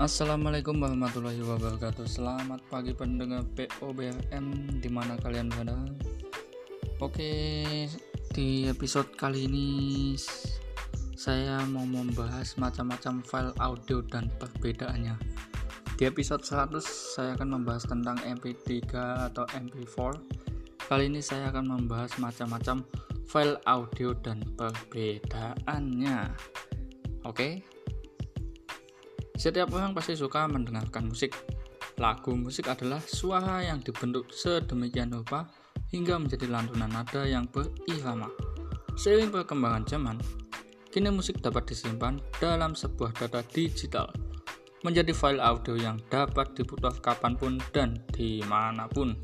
Assalamualaikum warahmatullahi wabarakatuh. Selamat pagi pendengar POBFM Di mana kalian berada? Oke Di episode kali ini Saya mau membahas macam-macam file audio dan perbedaannya. Di episode 100 Saya akan membahas tentang MP3 atau MP4 Kali ini saya akan membahas macam-macam file audio dan perbedaannya. Oke setiap orang pasti suka mendengarkan musik. Lagu musik adalah suara yang dibentuk sedemikian rupa hingga menjadi lantunan nada yang berirama. Seiring perkembangan zaman, kini musik dapat disimpan dalam sebuah data digital menjadi file audio yang dapat diputar kapan pun dan di mana pun.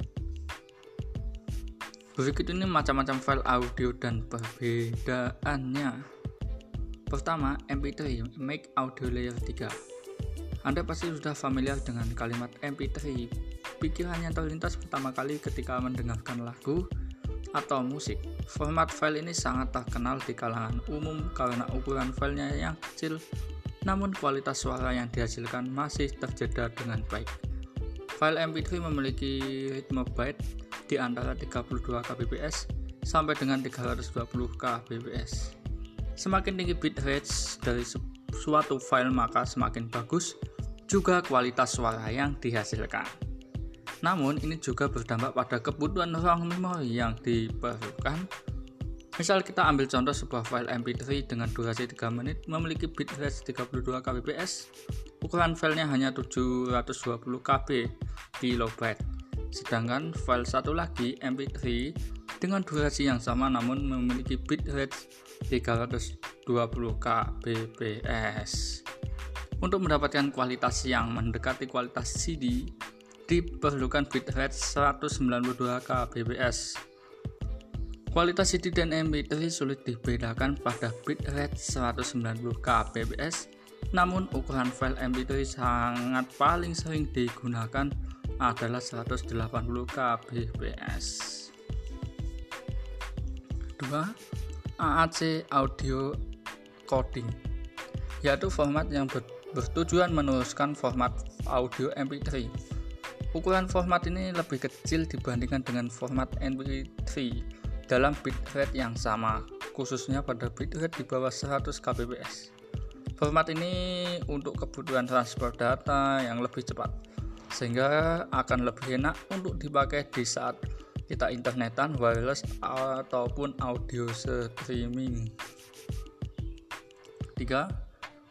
Berikut ini macam-macam file audio dan perbedaannya. Pertama, MP3 Make Audio Layer 3 anda pasti sudah familiar dengan kalimat MP3. Pikirannya terlintas pertama kali ketika mendengarkan lagu atau musik. Format file ini sangat terkenal di kalangan umum karena ukuran filenya yang kecil, namun kualitas suara yang dihasilkan masih terjaga dengan baik. File MP3 memiliki ritme byte di antara 32 kbps sampai dengan 320 kbps. Semakin tinggi bit rate dari suatu file maka semakin bagus juga kualitas suara yang dihasilkan. Namun ini juga berdampak pada kebutuhan ruang memori yang diperlukan. Misal kita ambil contoh sebuah file MP3 dengan durasi 3 menit memiliki bitrate 32 kbps, ukuran filenya hanya 720 KB kilobyte. Sedangkan file satu lagi MP3 dengan durasi yang sama namun memiliki bitrate 320 kbps. Untuk mendapatkan kualitas yang mendekati kualitas CD, diperlukan bitrate 192 kbps. Kualitas CD dan MP3 sulit dibedakan pada bitrate 190 kbps, namun ukuran file MP3 sangat paling sering digunakan adalah 180 kbps. 2. AAC Audio Coding yaitu format yang ber bertujuan meneruskan format audio MP3. Ukuran format ini lebih kecil dibandingkan dengan format MP3 dalam bitrate yang sama, khususnya pada bitrate di bawah 100 kbps. Format ini untuk kebutuhan transfer data yang lebih cepat, sehingga akan lebih enak untuk dipakai di saat kita internetan, wireless, ataupun audio streaming. 3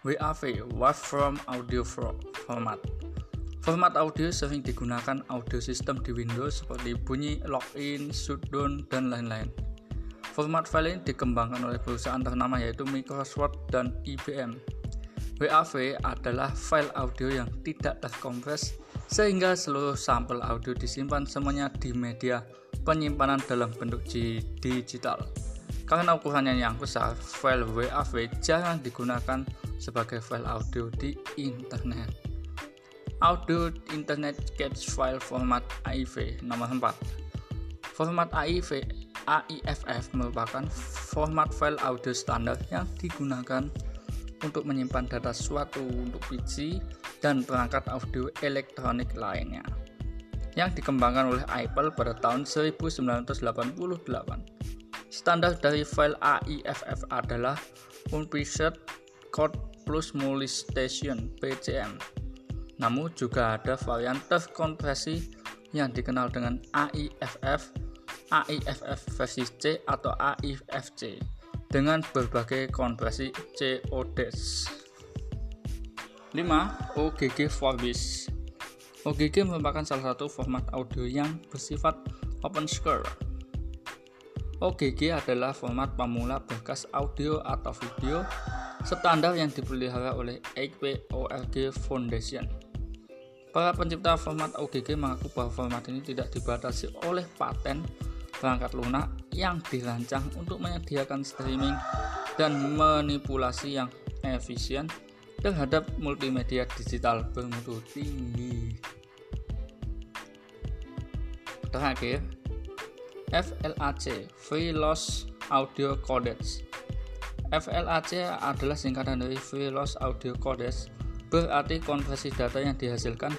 WAV Waveform Audio Format Format audio sering digunakan audio system di Windows seperti bunyi login, shutdown, dan lain-lain. Format file ini dikembangkan oleh perusahaan ternama yaitu Microsoft dan IBM. WAV adalah file audio yang tidak terkompres sehingga seluruh sampel audio disimpan semuanya di media penyimpanan dalam bentuk digital. Karena ukurannya yang besar, file WAV jarang digunakan sebagai file audio di internet. Audio Internet Catch File Format AIF nomor 4. Format AIF AIFF merupakan format file audio standar yang digunakan untuk menyimpan data suatu untuk PC dan perangkat audio elektronik lainnya yang dikembangkan oleh Apple pada tahun 1988. Standar dari file AIFF adalah Unpreset Code plus Molestation PCM. Namun juga ada varian terkompresi yang dikenal dengan AIFF, AIFF versi C atau AIFC dengan berbagai konversi CODES. 5. OGG Vorbis OGG merupakan salah satu format audio yang bersifat open source. OGG adalah format pemula berkas audio atau video standar yang dipelihara oleh APORG Foundation. Para pencipta format OGG mengaku bahwa format ini tidak dibatasi oleh paten perangkat lunak yang dirancang untuk menyediakan streaming dan manipulasi yang efisien terhadap multimedia digital bermutu tinggi. Terakhir, FLAC Free Loss Audio Codecs FLAC adalah singkatan dari Free Loss Audio Codecs Berarti konversi data yang dihasilkan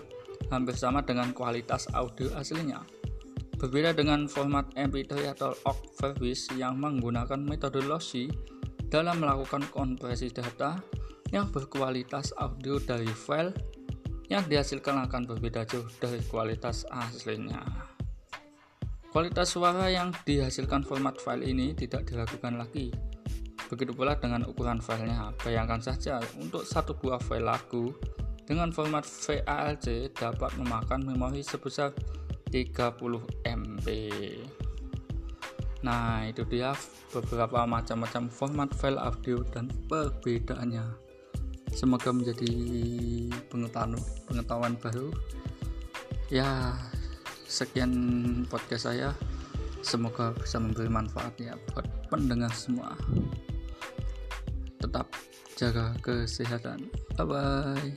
hampir sama dengan kualitas audio aslinya. Berbeda dengan format MP3 atau OGG service yang menggunakan metode lossy dalam melakukan konversi data yang berkualitas audio dari file yang dihasilkan akan berbeda jauh dari kualitas aslinya. Kualitas suara yang dihasilkan format file ini tidak diragukan lagi. Begitu pula dengan ukuran filenya. Bayangkan saja untuk satu buah file lagu dengan format VALC dapat memakan memori sebesar 30 MB. Nah, itu dia beberapa macam-macam format file audio dan perbedaannya. Semoga menjadi pengetahuan pengetahuan baru. Ya, sekian podcast saya. Semoga bisa memberi manfaat ya buat pendengar semua. Tetap jaga kesehatan. Bye bye